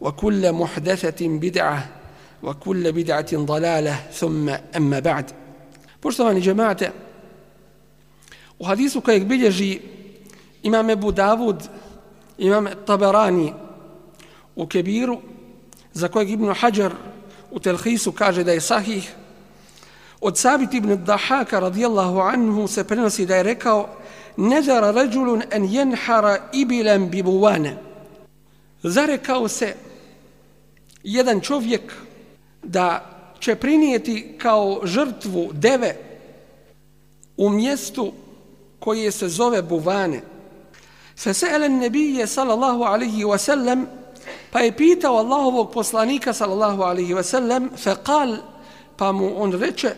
وكل محدثة بدعة وكل بدعة ضلالة ثم أما بعد. بوشتواني جماعة وحديث كيك بيجي إمام أبو داود إمام الطبراني وكبير زكوك ابن حجر وتلخيص كاجة داي صحيح. وثابت ابن الضحاك رضي الله عنه سبرنسي داي ركو نذر رجل أن ينحر إبلا ببوانة. Zarekao se jedan čovjek da će prinijeti kao žrtvu deve u mjestu koje se zove Buvane. Fesele nebije sallallahu alaihi wa sallam pa je pitao Allahovog poslanika sallallahu alaihi wa sallam fekal pa mu on reče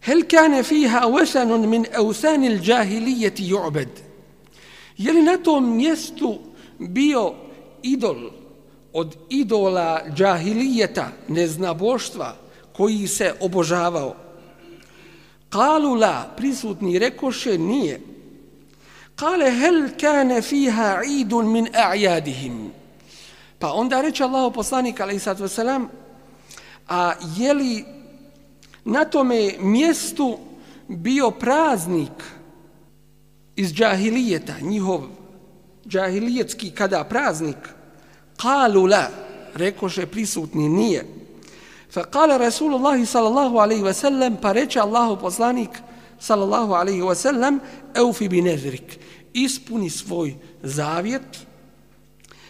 Hel kane fiha wasanun min eusani il džahilijeti ju'bed? Je li na tom mjestu bio idol od idola džahilijeta, neznaboštva, koji se obožavao? Kalu la, prisutni rekoše, nije. Kale, hel kane fiha idun min a'jadihim? Pa onda reče Allah poslanik, alaihissalatu wasalam, a je li na tome mjestu bio praznik iz džahilijeta, njihov džahilijetski kada praznik, kalu la, rekoše prisutni nije. Fa kala Rasulullah sallallahu alaihi wa sallam, pa reče Allahu poslanik sallallahu alaihi wa sallam, eufi bi nezrik, ispuni svoj zavjet,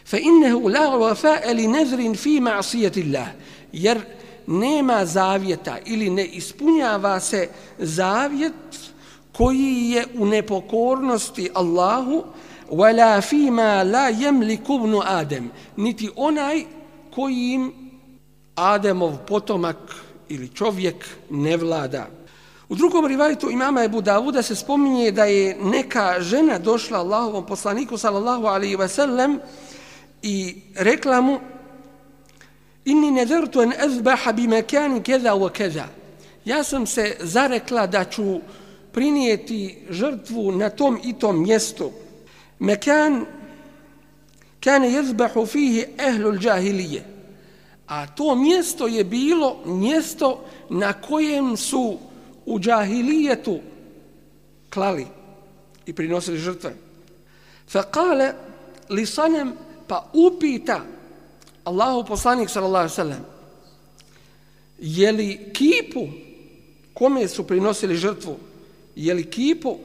fa innehu la wafa'a li nezrin fi ma'asijetillah, jer nema zavjeta ili ne ispunjava se zavjet koji je u nepokornosti Allahu وَلَا فِي مَا لَا يَمْلِكُ بْنُ Adam niti onaj kojim Ademov potomak ili čovjek ne vlada. U drugom rivajtu imama Ebu Davuda se spominje da je neka žena došla Allahovom poslaniku sallallahu alaihi ve sellem i rekla mu inni nedertu en ezbaha bi mekani keza wa keza. Ja sam se zarekla da ću prinijeti žrtvu na tom i tom mjestu. Mekan kane jezbahu fihi ehlu džahilije. A to mjesto je bilo mjesto na kojem su u džahilijetu klali i prinosili žrtve. Fa kale li sanem pa upita Allahu poslanik sallallahu alejhi ve sellem je li kipu kome su prinosili žrtvu je li kipu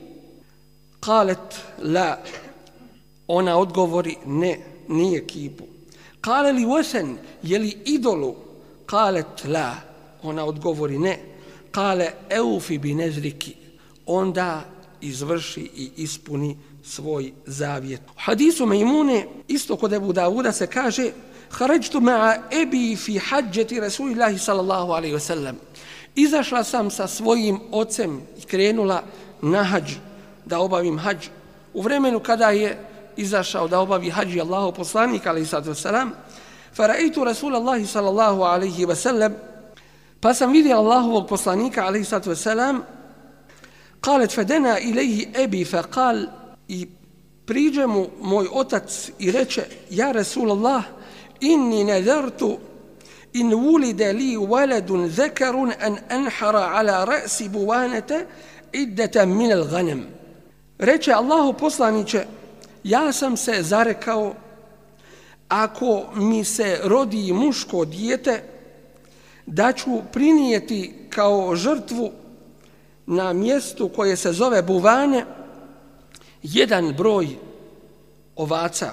qalet la ona odgovori ne nije kipu kale li vesen, je li idolu Kale tla. ona odgovori ne kale eufi bi nezriki onda izvrši i ispuni svoj zavjet. U hadisu Mejmune, isto kod Ebu Davuda se kaže Harajtu ma'a ebi fi hađeti Rasulillahi sallallahu alaihi wa sallam. Izašla sam sa svojim ocem i krenula na hađ, da obavim hađ. U vremenu kada je izašao da obavi hađi Allahov poslanik alaihi sallatu wasalam, fa raitu Rasul Allahi sallallahu alaihi wasallam, pa sam vidio Allahovog poslanika alaihi sallatu wasalam, kalet fa dena ilaihi ebi fa kal i priđe mu moj otac i reče, ja Rasulallah, inni ne in wulide li waladun zekarun an anhara ala rasi buvanete iddeta minel ghanem. Reče Allahu poslaniće, ja sam se zarekao ako mi se rodi muško dijete, da ću prinijeti kao žrtvu na mjestu koje se zove Buvane jedan broj ovaca.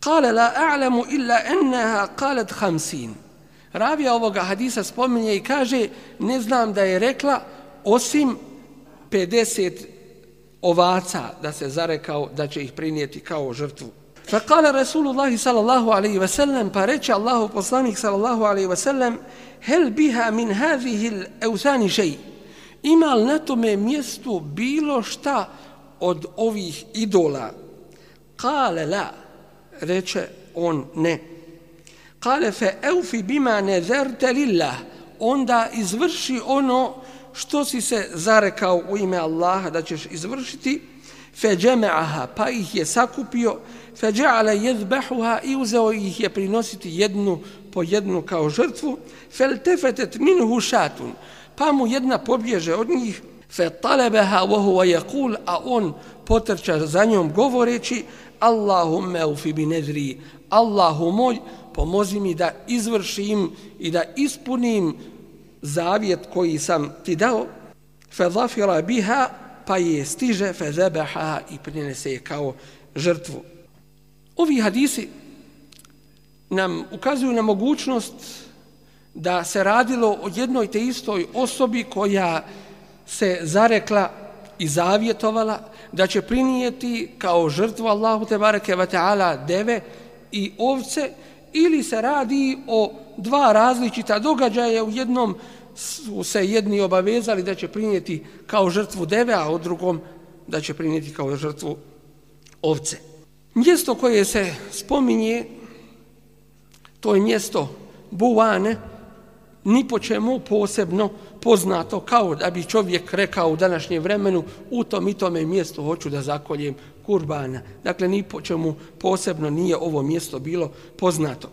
Kale la a'lamu illa enneha kalet hamsin. Ravija ovoga hadisa spominje i kaže ne znam da je rekla osim 50 ovaca da se zarekao da će ih prinijeti kao žrtvu. Fa kale Rasulullahi sallallahu alaihi ve sellem pa reče Allahu poslanik sallallahu alaihi ve sellem hel biha min hadhihi l'eusani šeji ima li na tome mjestu bilo šta od ovih idola? Kale la, reče on ne. Kale fe eufi bima ne zerte lillah, onda izvrši ono što si se zarekao u ime Allaha da ćeš izvršiti, feđeme'aha, pa ih je sakupio, feđe'ale jedbehuha i uzeo ih je prinositi jednu po jednu kao žrtvu, fel tefetet minhu šatun, pa mu jedna pobježe od njih, fe talebeha vohu a jakul, a on potrča za njom govoreći, Allahumme ufi bi nedri, Allahu moj, pomozi mi da izvršim i da ispunim zavjet koji sam ti dao, fe zafira biha, pa je stiže, fe zebeha i prinese je kao žrtvu. Ovi hadisi nam ukazuju na mogućnost da se radilo o jednoj te istoj osobi koja se zarekla i zavjetovala da će prinijeti kao žrtvu Allahu te bareke ve taala deve i ovce ili se radi o dva različita događaja u jednom su se jedni obavezali da će prinijeti kao žrtvu deve a u drugom da će prinijeti kao žrtvu ovce. Mjesto koje se spominje to je mjesto Buane ni po čemu posebno poznato kao da bi čovjek rekao u današnjem vremenu u tom i tome mjestu hoću da zakoljem kurbana. Dakle, ni po čemu posebno nije ovo mjesto bilo poznato.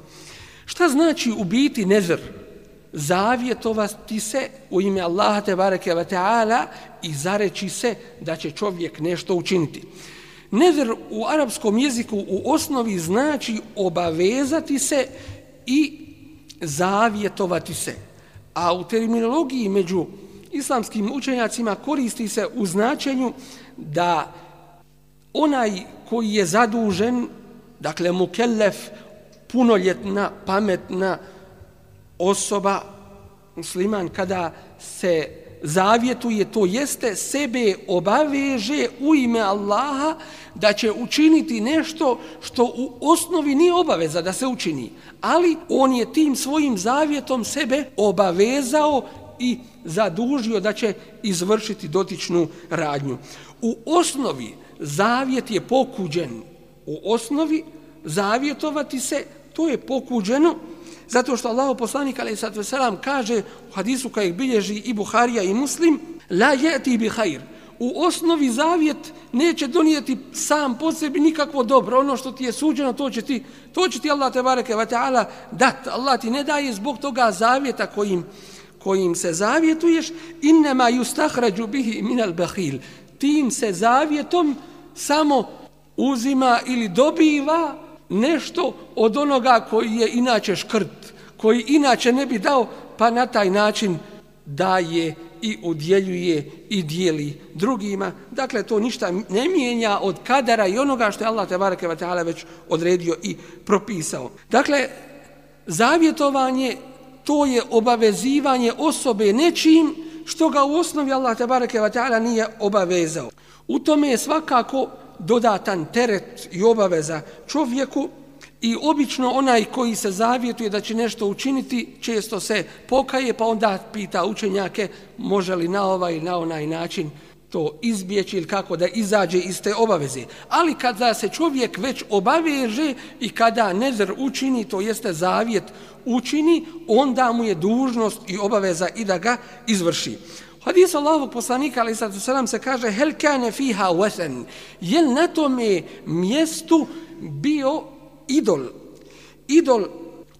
Šta znači ubiti nezr? Zavjetovati se u ime Allaha te bareke ve taala i zareći se da će čovjek nešto učiniti. Nezr u arapskom jeziku u osnovi znači obavezati se i zavjetovati se. A u terminologiji među islamskim učenjacima koristi se u značenju da onaj koji je zadužen, dakle mukellef, punoljetna, pametna osoba, musliman, kada se zavjetuje, to jeste sebe obaveže u ime Allaha da će učiniti nešto što u osnovi nije obaveza da se učini. Ali on je tim svojim zavjetom sebe obavezao i zadužio da će izvršiti dotičnu radnju. U osnovi zavjet je pokuđen. U osnovi zavjetovati se, to je pokuđeno Zato što Allah poslanik alaih sallatu wasalam kaže u hadisu kojeg bilježi i Buharija i Muslim La jeti bi hajr U osnovi zavjet neće donijeti sam po sebi nikakvo dobro. Ono što ti je suđeno, to će ti, to će ti Allah te bareke ve ta'ala dat. Allah ti ne daje zbog toga zavjeta kojim, kojim se zavjetuješ. Innema yustahrađu bihi minal bahil. Tim se zavjetom samo uzima ili dobiva nešto od onoga koji je inače škrt, koji inače ne bi dao, pa na taj način daje i udjeljuje i dijeli drugima. Dakle, to ništa ne mijenja od kadara i onoga što je Allah te bareke vata'ala već odredio i propisao. Dakle, zavjetovanje, to je obavezivanje osobe nečim što ga u osnovi Allah te bareke vata'ala nije obavezao. U tome je svakako dodatan teret i obaveza čovjeku i obično onaj koji se zavjetuje da će nešto učiniti često se pokaje pa onda pita učenjake može li na ovaj na onaj način to izbjeći ili kako da izađe iz te obaveze. Ali kada se čovjek već obaveže i kada nezr učini, to jeste zavjet učini, onda mu je dužnost i obaveza i da ga izvrši. Hadis Allahovog poslanika, ali sad se se kaže, hel kane fiha wesen, je na tome mjestu bio idol. Idol,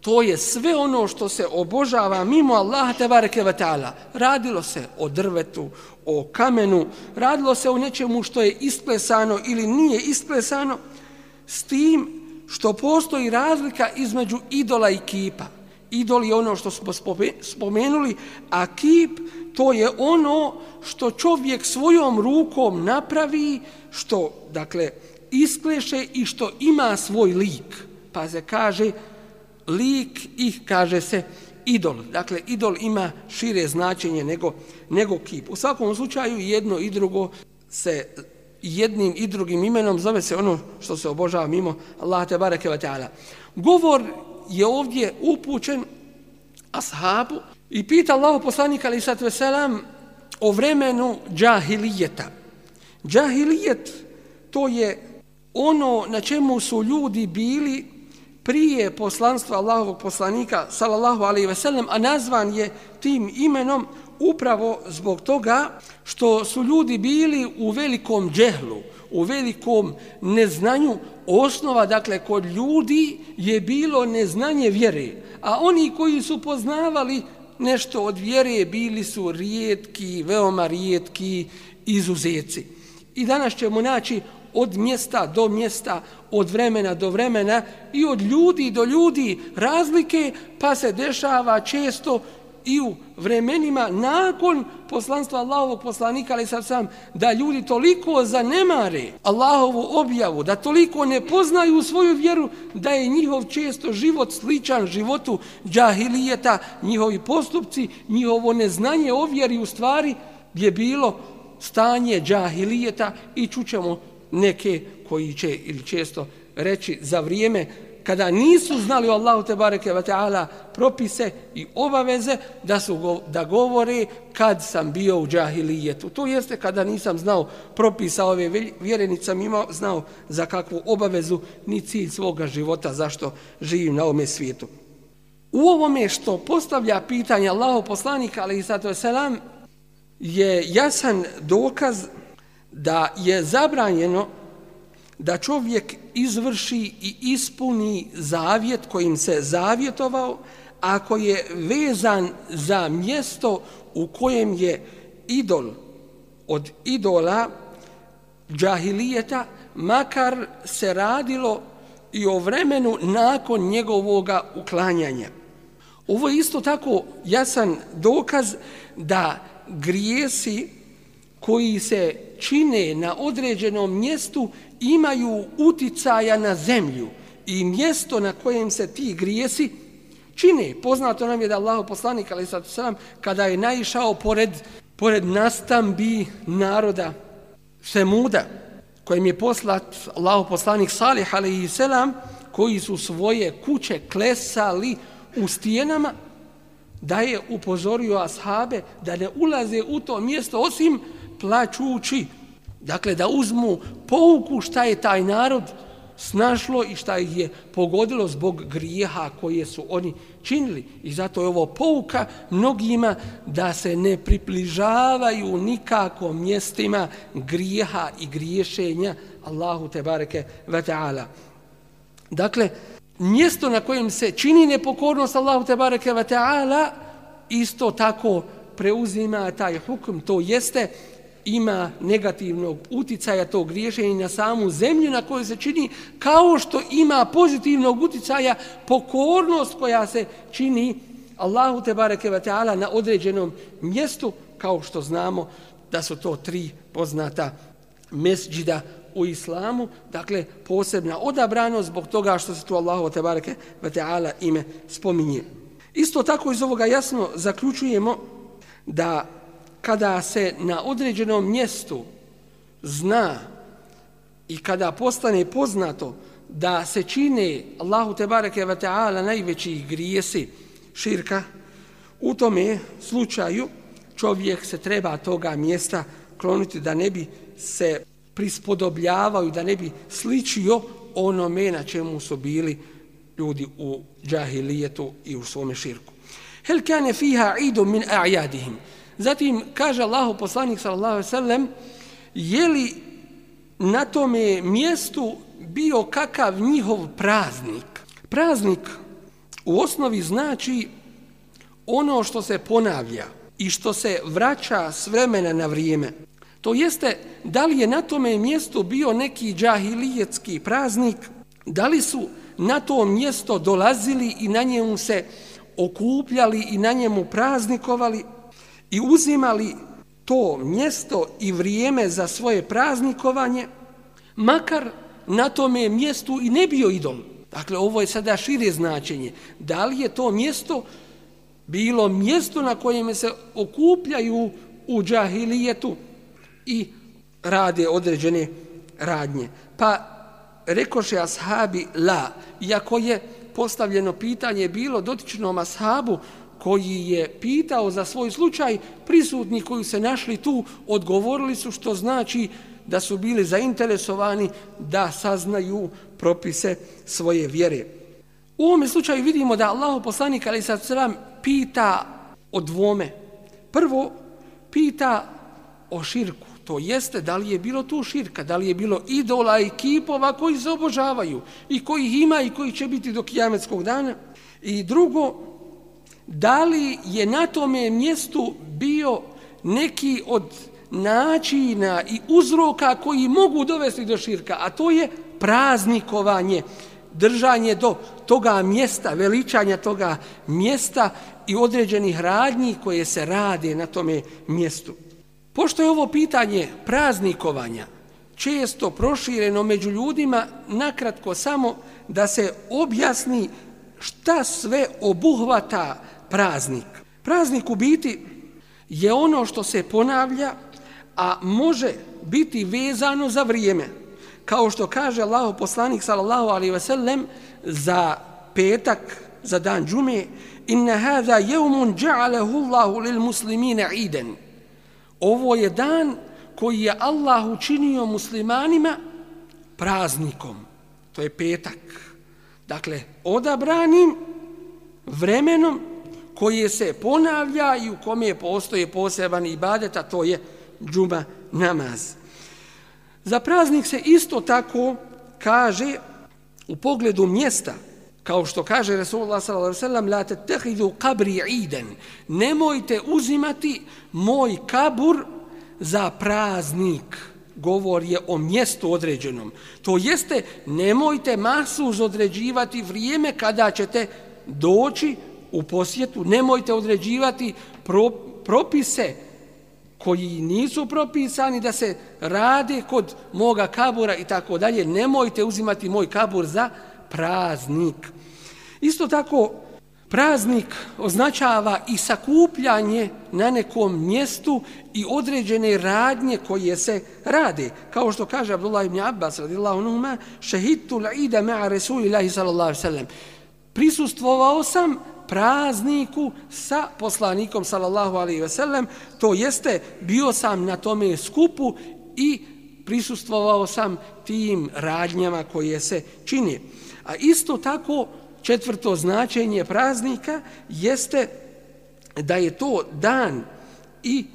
to je sve ono što se obožava mimo Allaha te bareke ve taala. Radilo se o drvetu, o kamenu, radilo se o nečemu što je isplesano ili nije isplesano, s tim što postoji razlika između idola i kipa. Idol je ono što smo spomenuli, a kip to je ono što čovjek svojom rukom napravi, što, dakle, iskleše i što ima svoj lik. Pa se kaže lik ih, kaže se idol. Dakle, idol ima šire značenje nego, nego kip. U svakom slučaju jedno i drugo se jednim i drugim imenom zove se ono što se obožava mimo Allah te bareke ve taala. Govor je ovdje upućen ashabu i pita Allahu poslanika ali sad veselam o vremenu džahilijeta. Džahilijet to je ono na čemu su ljudi bili prije poslanstva Allahovog poslanika sallallahu alejhi ve sellem a nazvan je tim imenom upravo zbog toga što su ljudi bili u velikom džehlu, u velikom neznanju osnova, dakle, kod ljudi je bilo neznanje vjere, a oni koji su poznavali nešto od vjere bili su rijetki, veoma rijetki izuzeci. I danas ćemo naći od mjesta do mjesta, od vremena do vremena i od ljudi do ljudi razlike, pa se dešava često i u vremenima nakon poslanstva Allahovog poslanika, ali sad sam, da ljudi toliko zanemare Allahovu objavu, da toliko ne poznaju svoju vjeru, da je njihov često život sličan životu džahilijeta, njihovi postupci, njihovo neznanje o vjeri u stvari je bilo stanje džahilijeta i čućemo neke koji će ili često reći za vrijeme kada nisu znali Allahu te bareke ve taala propise i obaveze da su da govore kad sam bio u džahilijetu. To jeste kada nisam znao propisa ove vjerenice imao, znao za kakvu obavezu ni cilj svoga života zašto živim na ovom svijetu. U ovome što postavlja pitanje Allahu poslanika ali zato selam je jasan dokaz da je zabranjeno da čovjek izvrši i ispuni zavjet kojim se zavjetovao, ako je vezan za mjesto u kojem je idol od idola džahilijeta, makar se radilo i o vremenu nakon njegovoga uklanjanja. Ovo je isto tako jasan dokaz da grijesi koji se čine na određenom mjestu imaju uticaja na zemlju i mjesto na kojem se ti grijesi čine. Poznato nam je da Allah poslanik, ali sad sam, kada je naišao pored, pored nastambi naroda Semuda, kojim je poslat Allah poslanik Salih, ali i selam, koji su svoje kuće klesali u stijenama, da je upozorio ashabe da ne ulaze u to mjesto osim plaćući. Dakle, da uzmu pouku šta je taj narod snašlo i šta ih je pogodilo zbog grijeha koje su oni činili. I zato je ovo pouka mnogima da se ne približavaju nikako mjestima grijeha i griješenja Allahu te bareke ve taala. Dakle, mjesto na kojem se čini nepokornost Allahu te bareke ve taala isto tako preuzima taj hukm, to jeste ima negativnog uticaja tog griješenja na samu zemlju na kojoj se čini, kao što ima pozitivnog uticaja pokornost koja se čini Allahu te bareke ve taala na određenom mjestu, kao što znamo da su to tri poznata mesdžida u islamu, dakle posebna odabranost zbog toga što se tu Allahu te bareke ve taala ime spominje. Isto tako iz ovoga jasno zaključujemo da kada se na određenom mjestu zna i kada postane poznato da se čine Allahu te bareke ve taala najveći grijesi širka u tome slučaju čovjek se treba toga mjesta kloniti da ne bi se prispodobljavao da ne bi sličio onome na čemu su bili ljudi u džahilijetu i u svome širku. Hel kane fiha idu min a'jadihim. Zatim kaže Allahu poslanik sallallahu alejhi ve sellem je li na tome mjestu bio kakav njihov praznik. Praznik u osnovi znači ono što se ponavlja i što se vraća s vremena na vrijeme. To jeste, da li je na tome mjestu bio neki džahilijetski praznik, Da li su na to mjesto dolazili i na njemu se okupljali i na njemu praznikovali i uzimali to mjesto i vrijeme za svoje praznikovanje, makar na tome mjestu i ne bio idol. Dakle, ovo je sada šire značenje. Da li je to mjesto bilo mjesto na kojem se okupljaju u džahilijetu i rade određene radnje. Pa rekoše ashabi la, iako je postavljeno pitanje bilo dotičnom ashabu koji je pitao za svoj slučaj, prisutni koji se našli tu, odgovorili su što znači da su bili zainteresovani da saznaju propise svoje vjere. U ovom slučaju vidimo da Allah poslanik ali sad sram pita o dvome. Prvo, pita o širku. To jeste da li je bilo tu širka, da li je bilo idola i kipova koji se obožavaju i koji ima i koji će biti do kijametskog dana. I drugo, da li je na tome mjestu bio neki od načina i uzroka koji mogu dovesti do širka, a to je praznikovanje, držanje do toga mjesta, veličanja toga mjesta i određenih radnji koje se rade na tome mjestu. Pošto je ovo pitanje praznikovanja često prošireno među ljudima, nakratko samo da se objasni šta sve obuhvata praznik. Praznik u biti je ono što se ponavlja, a može biti vezano za vrijeme. Kao što kaže Allah poslanik sallallahu alaihi ve sellem za petak, za dan džume, inna hada jevmun ja'alehu Allahu lil muslimine iden. Ovo je dan koji je Allah učinio muslimanima praznikom. To je petak. Dakle, odabranim vremenom koje se ponavlja i u kome postoje poseban ibadet, a to je džuma namaz. Za praznik se isto tako kaže u pogledu mjesta, kao što kaže Resulullah s.a.v. La te tehidu kabri iden. Nemojte uzimati moj kabur za praznik. Govor je o mjestu određenom. To jeste, nemojte masu određivati vrijeme kada ćete doći u posjetu. Nemojte određivati pro, propise koji nisu propisani da se rade kod moga kabura i tako dalje. Nemojte uzimati moj kabur za praznik. Isto tako, praznik označava i sakupljanje na nekom mjestu i određene radnje koje se rade. Kao što kaže Abdullah ibn Abbas, radijallahu numa, šehitu l'ida ma'a Resulillahi sallallahu sallam. Prisustvovao sam prazniku sa poslanikom sallallahu alaihi ve sellem, to jeste bio sam na tome skupu i prisustvovao sam tim radnjama koje se čini. A isto tako četvrto značenje praznika jeste da je to dan i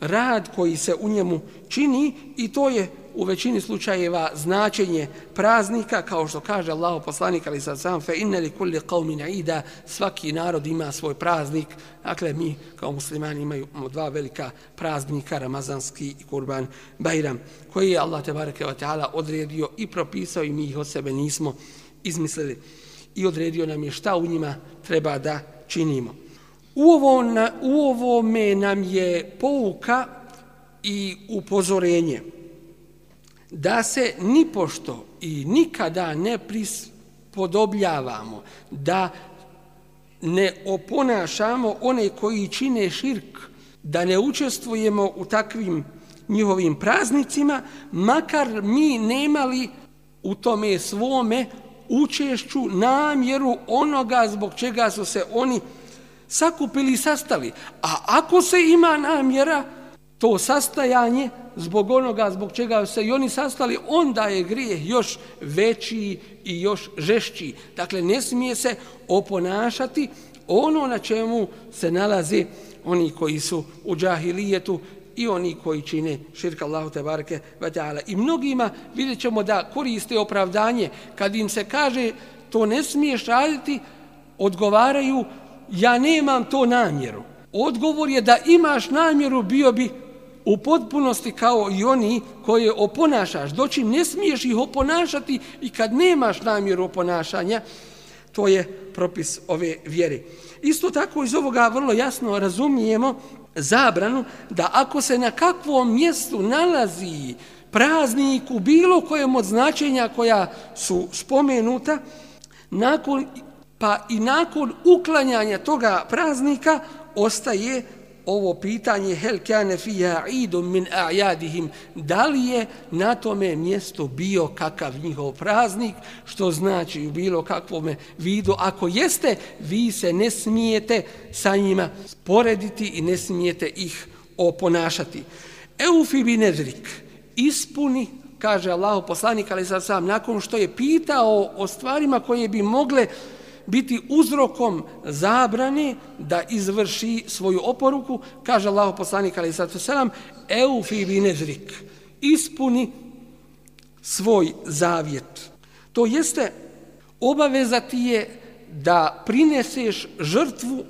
rad koji se u njemu čini i to je u većini slučajeva značenje praznika, kao što kaže Allah poslanik, ali sad sam, fe inne li kulli qavmin ida, svaki narod ima svoj praznik, dakle mi kao muslimani imamo dva velika praznika, Ramazanski i Kurban Bajram, koji je Allah tebareke wa ta'ala odredio i propisao i mi ih od sebe nismo izmislili. I odredio nam je šta u njima treba da činimo. U, ovo na, u ovome nam je pouka i upozorenje da se ni pošto i nikada ne prispodobljavamo, da ne oponašamo one koji čine širk, da ne učestvujemo u takvim njihovim praznicima, makar mi nemali u tome svome učešću, namjeru onoga zbog čega su se oni sakupili i sastali. A ako se ima namjera, to sastajanje zbog onoga zbog čega se i oni sastali, onda je grijeh još veći i još žešći. Dakle, ne smije se oponašati ono na čemu se nalaze oni koji su u džahilijetu i oni koji čine širka Allahu te bareke ve taala. I mnogima vidjet ćemo da koriste opravdanje. Kad im se kaže to ne smiješ raditi odgovaraju ja nemam to namjeru. Odgovor je da imaš namjeru bio bi u potpunosti kao i oni koje oponašaš. Doći ne smiješ ih oponašati i kad nemaš namjeru oponašanja, to je propis ove vjere. Isto tako iz ovoga vrlo jasno razumijemo zabranu da ako se na kakvom mjestu nalazi praznik u bilo kojem od značenja koja su spomenuta, nakon, pa i nakon uklanjanja toga praznika ostaje ovo pitanje hel kane fija idum min a'jadihim da li je na tome mjesto bio kakav njihov praznik što znači u bilo kakvom vidu. Ako jeste vi se ne smijete sa njima sporediti i ne smijete ih oponašati. Eufi bi nedrik ispuni kaže Allahu poslanik ali sad sam nakon što je pitao o stvarima koje bi mogle biti uzrokom zabrani da izvrši svoju oporuku, kaže Allah poslanik ali sad selam, eufi binezrik, ispuni svoj zavjet. To jeste, obaveza ti je da prineseš žrtvu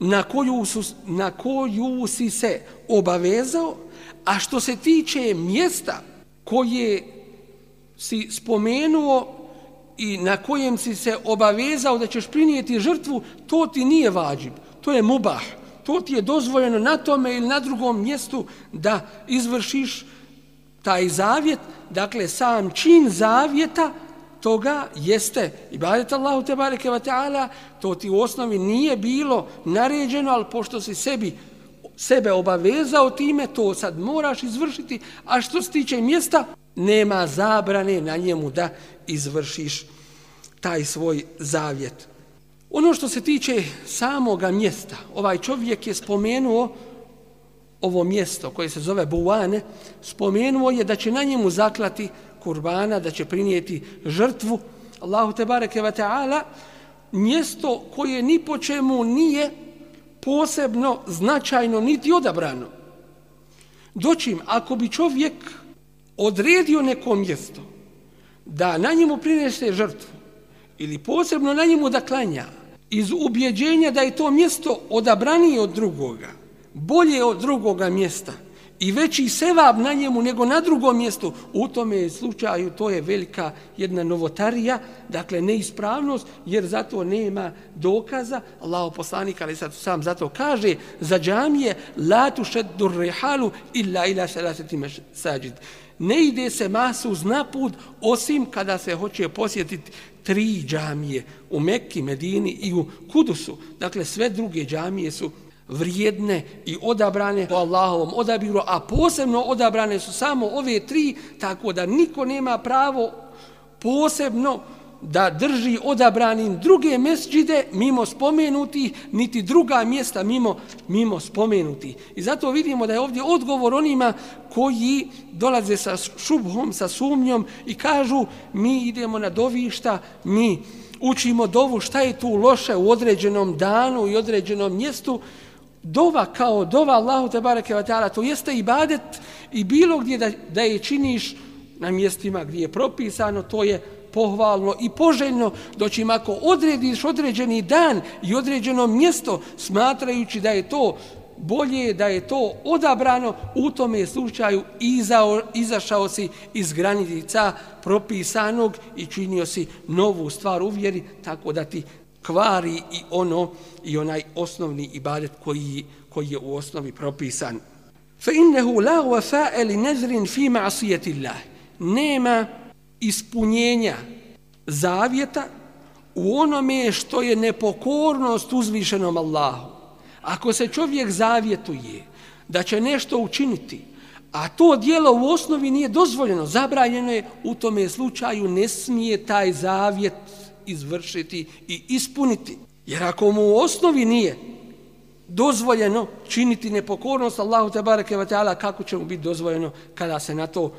na koju, su, na koju si se obavezao, a što se tiče mjesta koje si spomenuo i na kojem si se obavezao da ćeš prinijeti žrtvu, to ti nije vađib, to je mubah. To ti je dozvoljeno na tome ili na drugom mjestu da izvršiš taj zavjet. Dakle, sam čin zavjeta toga jeste ibadet Allahu te bareke ve taala to ti u osnovi nije bilo naređeno al pošto si sebi sebe obavezao time to sad moraš izvršiti a što se tiče mjesta nema zabrane na njemu da izvršiš taj svoj zavjet. Ono što se tiče samoga mjesta, ovaj čovjek je spomenuo ovo mjesto koje se zove Buane, spomenuo je da će na njemu zaklati kurbana, da će prinijeti žrtvu Allahu te bareke ve taala, mjesto koje ni po čemu nije posebno značajno niti odabrano. Doćim, ako bi čovjek odredio neko mjesto da na njemu prinese žrtvu ili posebno na njemu da klanja iz ubjeđenja da je to mjesto odabranije od drugoga, bolje od drugoga mjesta i veći sevab na njemu nego na drugom mjestu, u tome slučaju to je velika jedna novotarija, dakle neispravnost, jer zato nema dokaza. Allah poslanik, ali sad sam zato kaže, za džamije, la tu šeddu rehalu illa ila salaseti sađid ne ide se masu uz naput, osim kada se hoće posjetiti tri džamije u Mekki, Medini i u Kudusu. Dakle, sve druge džamije su vrijedne i odabrane po Allahovom odabiru, a posebno odabrane su samo ove tri, tako da niko nema pravo posebno da drži odabranim druge mesđide mimo spomenuti, niti druga mjesta mimo, mimo spomenuti. I zato vidimo da je ovdje odgovor onima koji dolaze sa šubhom, sa sumnjom i kažu mi idemo na dovišta, mi učimo dovu šta je tu loše u određenom danu i određenom mjestu, dova kao dova Allahu te bareke ve taala to jeste ibadet i bilo gdje da, da je činiš na mjestima gdje je propisano to je pohvalno i poželjno, doći im ako odrediš određeni dan i određeno mjesto, smatrajući da je to bolje, da je to odabrano, u tome slučaju izao, izašao si iz granica propisanog i činio si novu stvar u vjeri, tako da ti kvari i ono i onaj osnovni ibadet koji, koji je u osnovi propisan. Fa innehu la wafa'a li nazrin fi ma'siyati Nema ispunjenja zavjeta u onome što je nepokornost uzvišenom Allahu. Ako se čovjek zavjetuje da će nešto učiniti, a to dijelo u osnovi nije dozvoljeno, zabranjeno je, u tome slučaju ne smije taj zavjet izvršiti i ispuniti. Jer ako mu u osnovi nije dozvoljeno činiti nepokornost Allahu te bareke ve taala kako će mu biti dozvoljeno kada se na to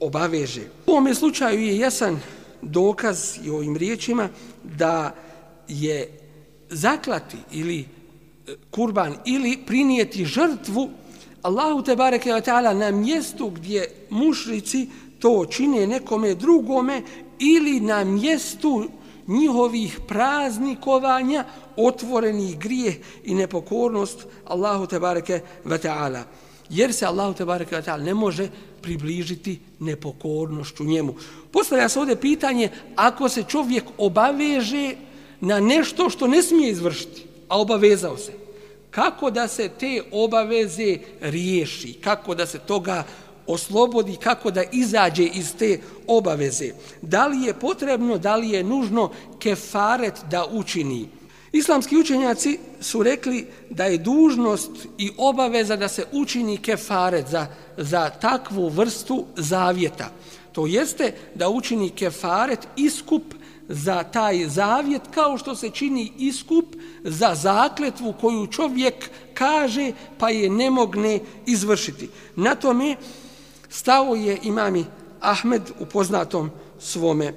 obaveže. U ovome slučaju je jasan dokaz i ovim riječima da je zaklati ili e, kurban ili prinijeti žrtvu Allahu te bareke ve taala na mjestu gdje mušrici to čine nekome drugome ili na mjestu njihovih praznikovanja otvoreni grijeh i nepokornost Allahu te bareke ve taala jer se Allahu te bareke ta'ala ne može približiti nepokornošću njemu. Postavlja se ovdje pitanje, ako se čovjek obaveže na nešto što ne smije izvršiti, a obavezao se, kako da se te obaveze riješi, kako da se toga oslobodi, kako da izađe iz te obaveze. Da li je potrebno, da li je nužno kefaret da učini? Islamski učenjaci su rekli da je dužnost i obaveza da se učini kefaret za, za takvu vrstu zavjeta. To jeste da učini kefaret iskup za taj zavjet kao što se čini iskup za zakletvu koju čovjek kaže pa je ne mogne izvršiti. Na tome stao je imami Ahmed u poznatom svome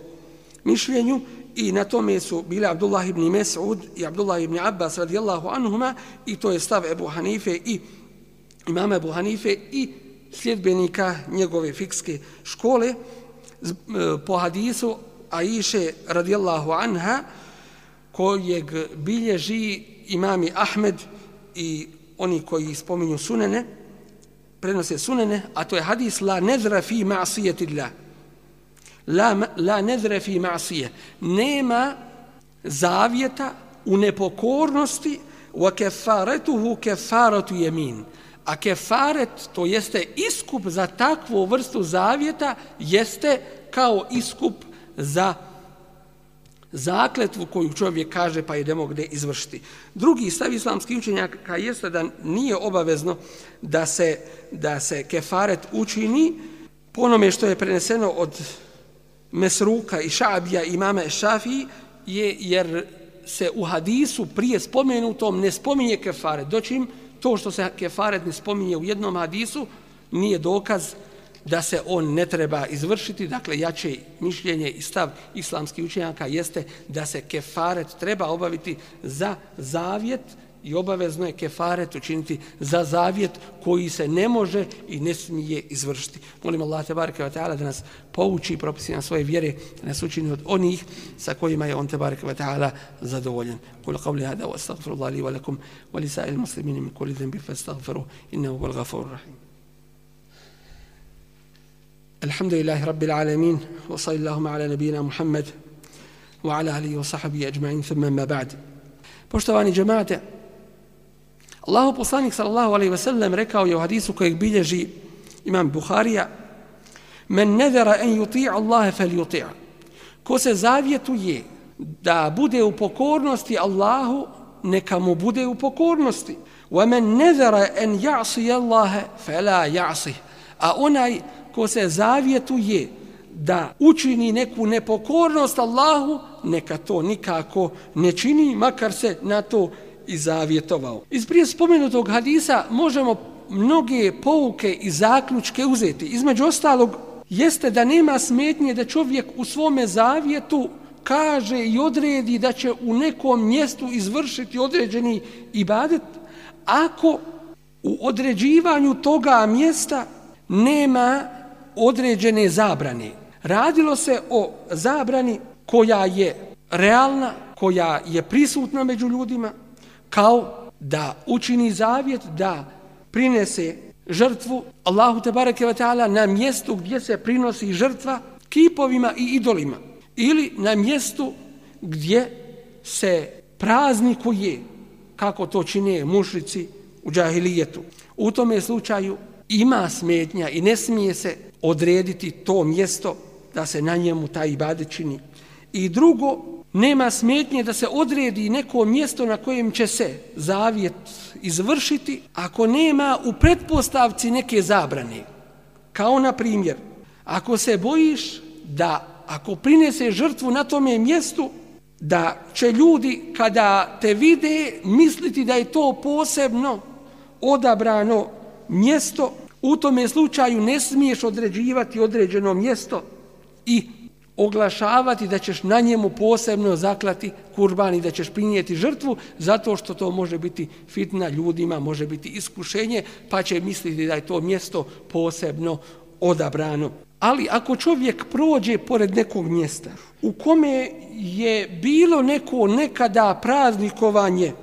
mišljenju i na tome su bili Abdullah ibn Mes'ud i Abdullah ibn Abbas radijallahu anhuma i to je stav Ebu Hanife i imama Ebu Hanife i sljedbenika njegove fikske škole e, po hadisu Aiše radijallahu anha kojeg bilježi imami Ahmed i oni koji spominju sunene prenose sunene a to je hadis la nezra fi ma'sijetillah la, la nedre fi ma'sije. Nema zavjeta u nepokornosti wa kefaretuhu kefaratu jemin. A kefaret, to jeste iskup za takvu vrstu zavjeta, jeste kao iskup za zakletvu koju čovjek kaže pa idemo gde izvršiti. Drugi stav islamskih učenjaka jeste da nije obavezno da se, da se kefaret učini po onome što je preneseno od Mesruka i Šabija imama Šafi je jer se u hadisu prije spomenutom ne spominje kefaret. Doćim, to što se kefaret ne spominje u jednom hadisu nije dokaz da se on ne treba izvršiti. Dakle, jače mišljenje i stav islamskih učenjaka jeste da se kefaret treba obaviti za zavjet i obavezno je kefaret učiniti za zavjet koji se ne može i ne smije izvršiti. Molim Allah te bareke ve taala da nas pouči propisima svoje vjere, da nas učini od onih sa kojima je on te bareke ve taala zadovoljan. Kul qawli hada wa astaghfirullah li wa lakum wa li sa'il muslimin min kulli dhanbin fastaghfiruhu innahu huwal ghafurur rahim. Alhamdulillahi rabbil alamin wa sallallahu ala nabiyyina Muhammad wa ala alihi wa sahbihi ajma'in thumma ma ba'd. Poštovani džemate, Allahu poslanik sallallahu alejhi ve sellem rekao je u hadisu kojeg bilježi Imam Buharija: "Men nadara an yuti' Allah falyuti'." Ko se zavjetuje da bude u pokornosti Allahu, neka mu bude u pokornosti. Wa men nadara an ya'si Allah fala ya'si. A onaj ko se zavjetuje da učini neku nepokornost Allahu, neka to nikako ne čini, makar se na to i zavjetovao. Iz prije spomenutog hadisa možemo mnoge pouke i zaključke uzeti. Između ostalog, jeste da nema smetnje da čovjek u svome zavjetu kaže i odredi da će u nekom mjestu izvršiti određeni ibadet, ako u određivanju toga mjesta nema određene zabrane. Radilo se o zabrani koja je realna, koja je prisutna među ljudima, kao da učini zavjet da prinese žrtvu Allahu te bareke ve taala na mjestu gdje se prinosi žrtva kipovima i idolima ili na mjestu gdje se praznikuje kako to čine mušrici u džahilijetu. U tome slučaju ima smetnja i ne smije se odrediti to mjesto da se na njemu taj ibadet čini. I drugo, nema smetnje da se odredi neko mjesto na kojem će se zavjet izvršiti ako nema u pretpostavci neke zabrane. Kao na primjer, ako se bojiš da ako prinese žrtvu na tome mjestu, da će ljudi kada te vide misliti da je to posebno odabrano mjesto, u tome slučaju ne smiješ određivati određeno mjesto i oglašavati da ćeš na njemu posebno zaklati kurban i da ćeš prinijeti žrtvu zato što to može biti fitna ljudima, može biti iskušenje pa će misliti da je to mjesto posebno odabrano. Ali ako čovjek prođe pored nekog mjesta u kome je bilo neko nekada praznikovanje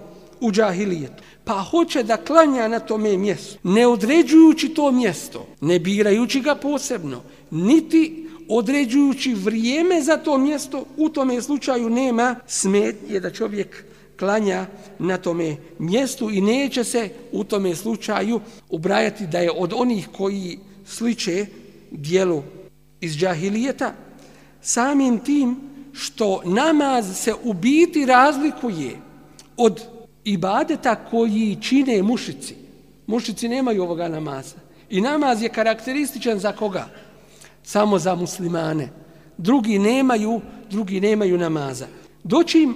u džahilijetu, pa hoće da klanja na tome mjestu, ne određujući to mjesto, ne birajući ga posebno, niti određujući vrijeme za to mjesto, u tome slučaju nema smetnje da čovjek klanja na tome mjestu i neće se u tome slučaju ubrajati da je od onih koji sliče dijelu iz džahilijeta, samim tim što namaz se u biti razlikuje od ibadeta koji čine mušici. Mušici nemaju ovoga namaza. I namaz je karakterističan za koga? Samo za muslimane. Drugi nemaju, drugi nemaju namaza. Doći im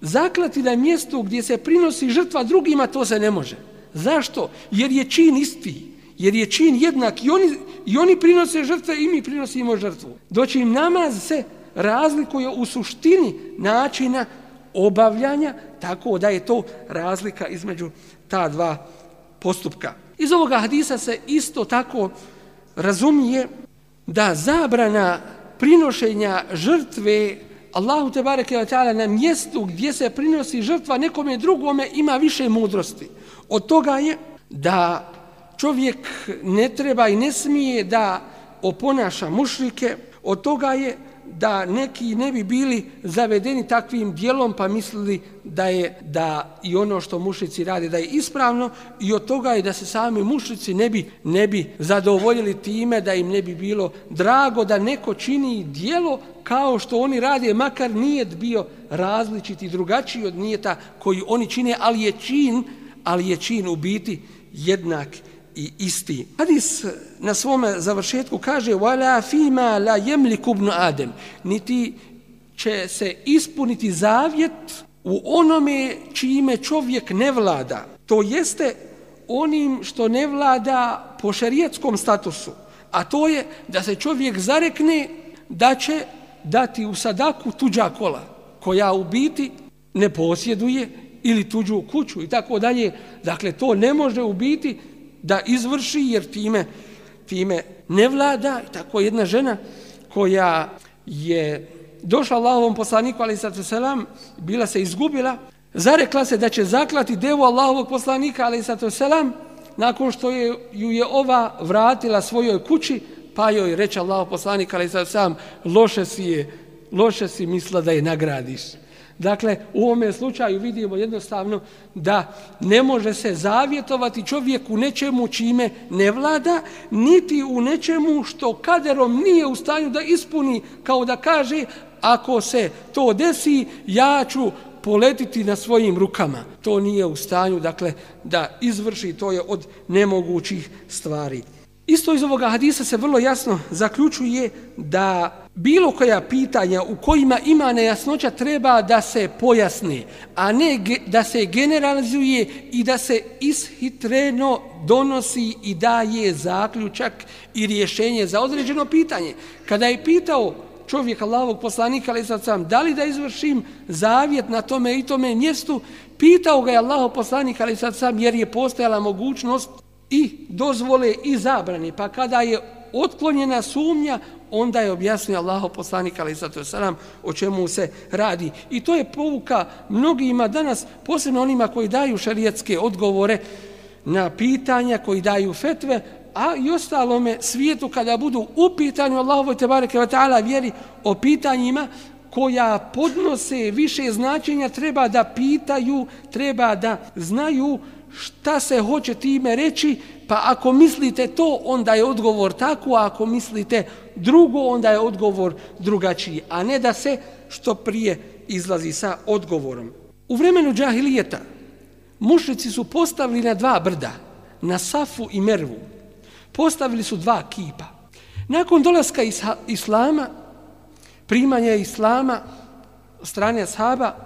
zaklati da je mjesto gdje se prinosi žrtva drugima, to se ne može. Zašto? Jer je čin isti. Jer je čin jednak i oni, i oni prinose žrtve i mi prinosimo žrtvu. Doći im namaz se razlikuje u suštini načina obavljanja, tako da je to razlika između ta dva postupka. Iz ovoga hadisa se isto tako razumije da zabrana prinošenja žrtve Allahu te bareke ve taala na mjestu gdje se prinosi žrtva nekome drugome ima više mudrosti. Od toga je da čovjek ne treba i ne smije da oponaša mušrike, od toga je da neki ne bi bili zavedeni takvim dijelom pa mislili da je da i ono što mušici rade da je ispravno i od toga je da se sami mušici ne bi, ne bi zadovoljili time da im ne bi bilo drago da neko čini dijelo kao što oni rade makar nije bio različit i drugačiji od nijeta koji oni čine ali je čin ali je čin u biti jednak i isti. Hadis na svom završetku kaže وَلَا فِيمَا لَا yamliku بْنُ adam niti će se ispuniti zavjet u onome čime čovjek ne vlada. To jeste onim što ne vlada po šarijetskom statusu. A to je da se čovjek zarekne da će dati u sadaku tuđa kola koja u biti ne posjeduje ili tuđu kuću i tako dalje. Dakle, to ne može u biti da izvrši jer time, time ne vlada. I tako jedna žena koja je došla Allahovom poslaniku, ali sad selam, bila se izgubila, zarekla se da će zaklati devu Allahovog poslanika, ali sad selam, nakon što je, ju je ova vratila svojoj kući, pa joj reče Allahov poslanik, ali sad sam, loše si je, loše si misla da je nagradiš. Dakle, u ovome slučaju vidimo jednostavno da ne može se zavjetovati čovjek u nečemu čime ne vlada, niti u nečemu što kaderom nije u stanju da ispuni, kao da kaže, ako se to desi, ja ću poletiti na svojim rukama. To nije u stanju, dakle, da izvrši, to je od nemogućih stvari. Isto iz ovoga hadisa se vrlo jasno zaključuje da bilo koja pitanja u kojima ima nejasnoća treba da se pojasni, a ne da se generalizuje i da se ishitreno donosi i daje zaključak i rješenje za određeno pitanje. Kada je pitao čovjek Allahovog poslanika, ali sad sam, da li da izvršim zavjet na tome i tome mjestu, pitao ga je Allahov poslanik, ali sad sam, jer je postojala mogućnost i dozvole i zabrane. Pa kada je otklonjena sumnja, onda je objasnio Allaho poslanik, ali zato salam, o čemu se radi. I to je povuka mnogima danas, posebno onima koji daju šarijetske odgovore na pitanja, koji daju fetve, a i ostalome svijetu kada budu u pitanju Allahovoj tebareke wa ta'ala vjeri o pitanjima koja podnose više značenja, treba da pitaju, treba da znaju šta se hoće time reći, pa ako mislite to, onda je odgovor tako, a ako mislite drugo, onda je odgovor drugačiji, a ne da se što prije izlazi sa odgovorom. U vremenu džahilijeta mušnici su postavili na dva brda, na Safu i Mervu. Postavili su dva kipa. Nakon dolaska Islama, primanja Islama strane ashaba,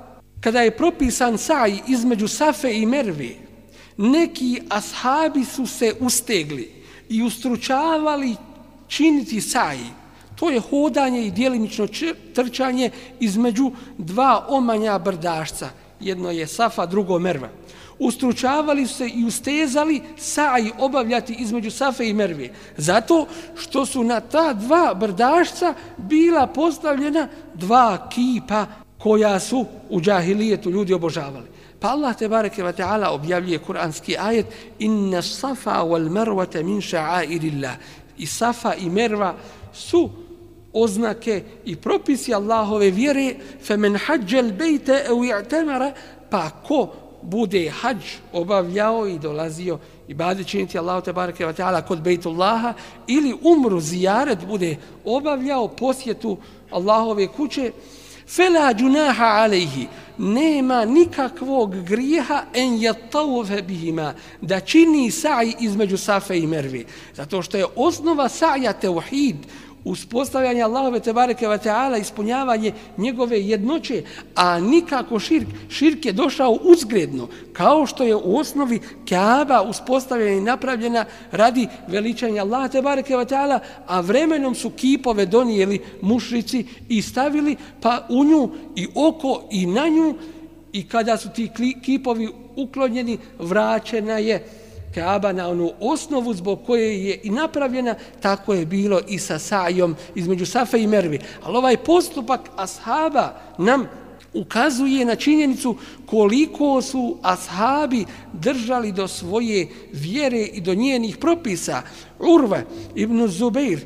kada je propisan saj između Safe i Merve, neki ashabi su se ustegli i ustručavali činiti saji. To je hodanje i dijelimično trčanje između dva omanja brdašca. Jedno je Safa, drugo Merva. Ustručavali su se i ustezali saji obavljati između Safe i Merve. Zato što su na ta dva brdašca bila postavljena dva kipa koja su u džahilijetu ljudi obožavali. Pa Allah te bareke ve taala objavljuje kuranski ajet inna safa wal marwa min sha'airillah. I safa i merva su oznake i propisi Allahove vjere fe men bejte au i'tamara pa ko bude hađ obavljao i dolazio i bade činiti Allahu te bareke ve taala kod Bejtullaha ili umru zijaret bude obavljao posjetu Allahove kuće fela junaha alejhi. Nema nikakvog grijeha en yatawfa bihima da čini sa'i između Safe i Merve. Zato što je osnova sa'ja teuhid, uspostavljanje Allahove tebareke ve taala ispunjavanje njegove jednoće a nikako širk. Širk je došao uzgredno kao što je u osnovi Kaaba uspostavljena i napravljena radi veličanja Allaha tebareke ve taala a vremenom su kipove donijeli mušrici i stavili pa u nju i oko i na nju i kada su ti kipovi uklonjeni vraćena je. Kaaba na onu osnovu zbog koje je i napravljena, tako je bilo i sa sajom između Safe i Mervi. Ali ovaj postupak ashaba nam ukazuje na činjenicu koliko su ashabi držali do svoje vjere i do njenih propisa. Urve ibn Zubeir,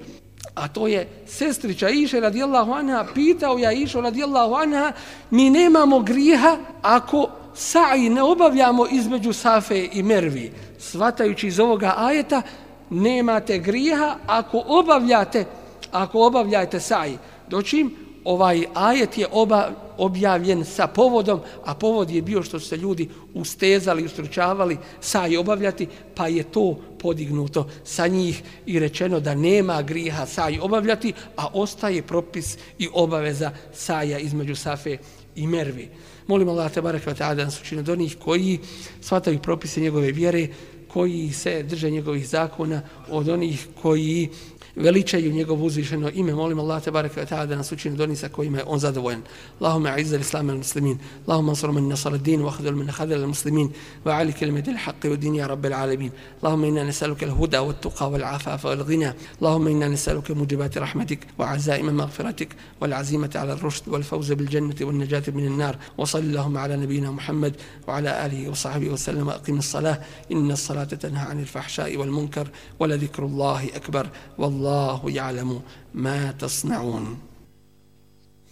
a to je sestrića Iše radijallahu anha, pitao ja Išo radijallahu anha, mi nemamo grijeha ako sa'i ne obavljamo između Safe i Mervi svatajući iz ovoga ajeta, nemate grijeha ako obavljate, ako obavljate saj. Dočim, ovaj ajet je oba, objavljen sa povodom, a povod je bio što su se ljudi ustezali, ustručavali saj obavljati, pa je to podignuto sa njih i rečeno da nema griha saj obavljati, a ostaje propis i obaveza saja između Safe i Mervi. Molim Allah te barek da nas učine od onih koji shvataju propise njegove vjere, koji se drže njegovih zakona, od onih koji veličaju njegovo uzvišeno ime. Molim Allah te barek ve taala da nas učini doni sa kojima je on zadovoljan. Allahumma izz al-islam al-muslimin. Allahumma ansur man nasara ad-din wa khadhal man khadhal al-muslimin wa ali kalimat al-haqq wa din ya rabb al-alamin. Allahumma inna nas'aluka al-huda wa at-tuqa wa al-afafa wa al-ghina. Allahumma inna nas'aluka mujibat rahmatik wa azaim maghfiratik wa al-azimata ala ar-rushd wal fawz bil jannati wan najati min an-nar. Wa sallallahu ala nabiyyina Muhammad wa ala alihi wa sahbihi wa sallam aqim as-salah. Inna as-salata tanha 'anil fahsha'i wal munkar wa la dhikrullahi akbar. Wallahu والله يعلم ما تصنعون.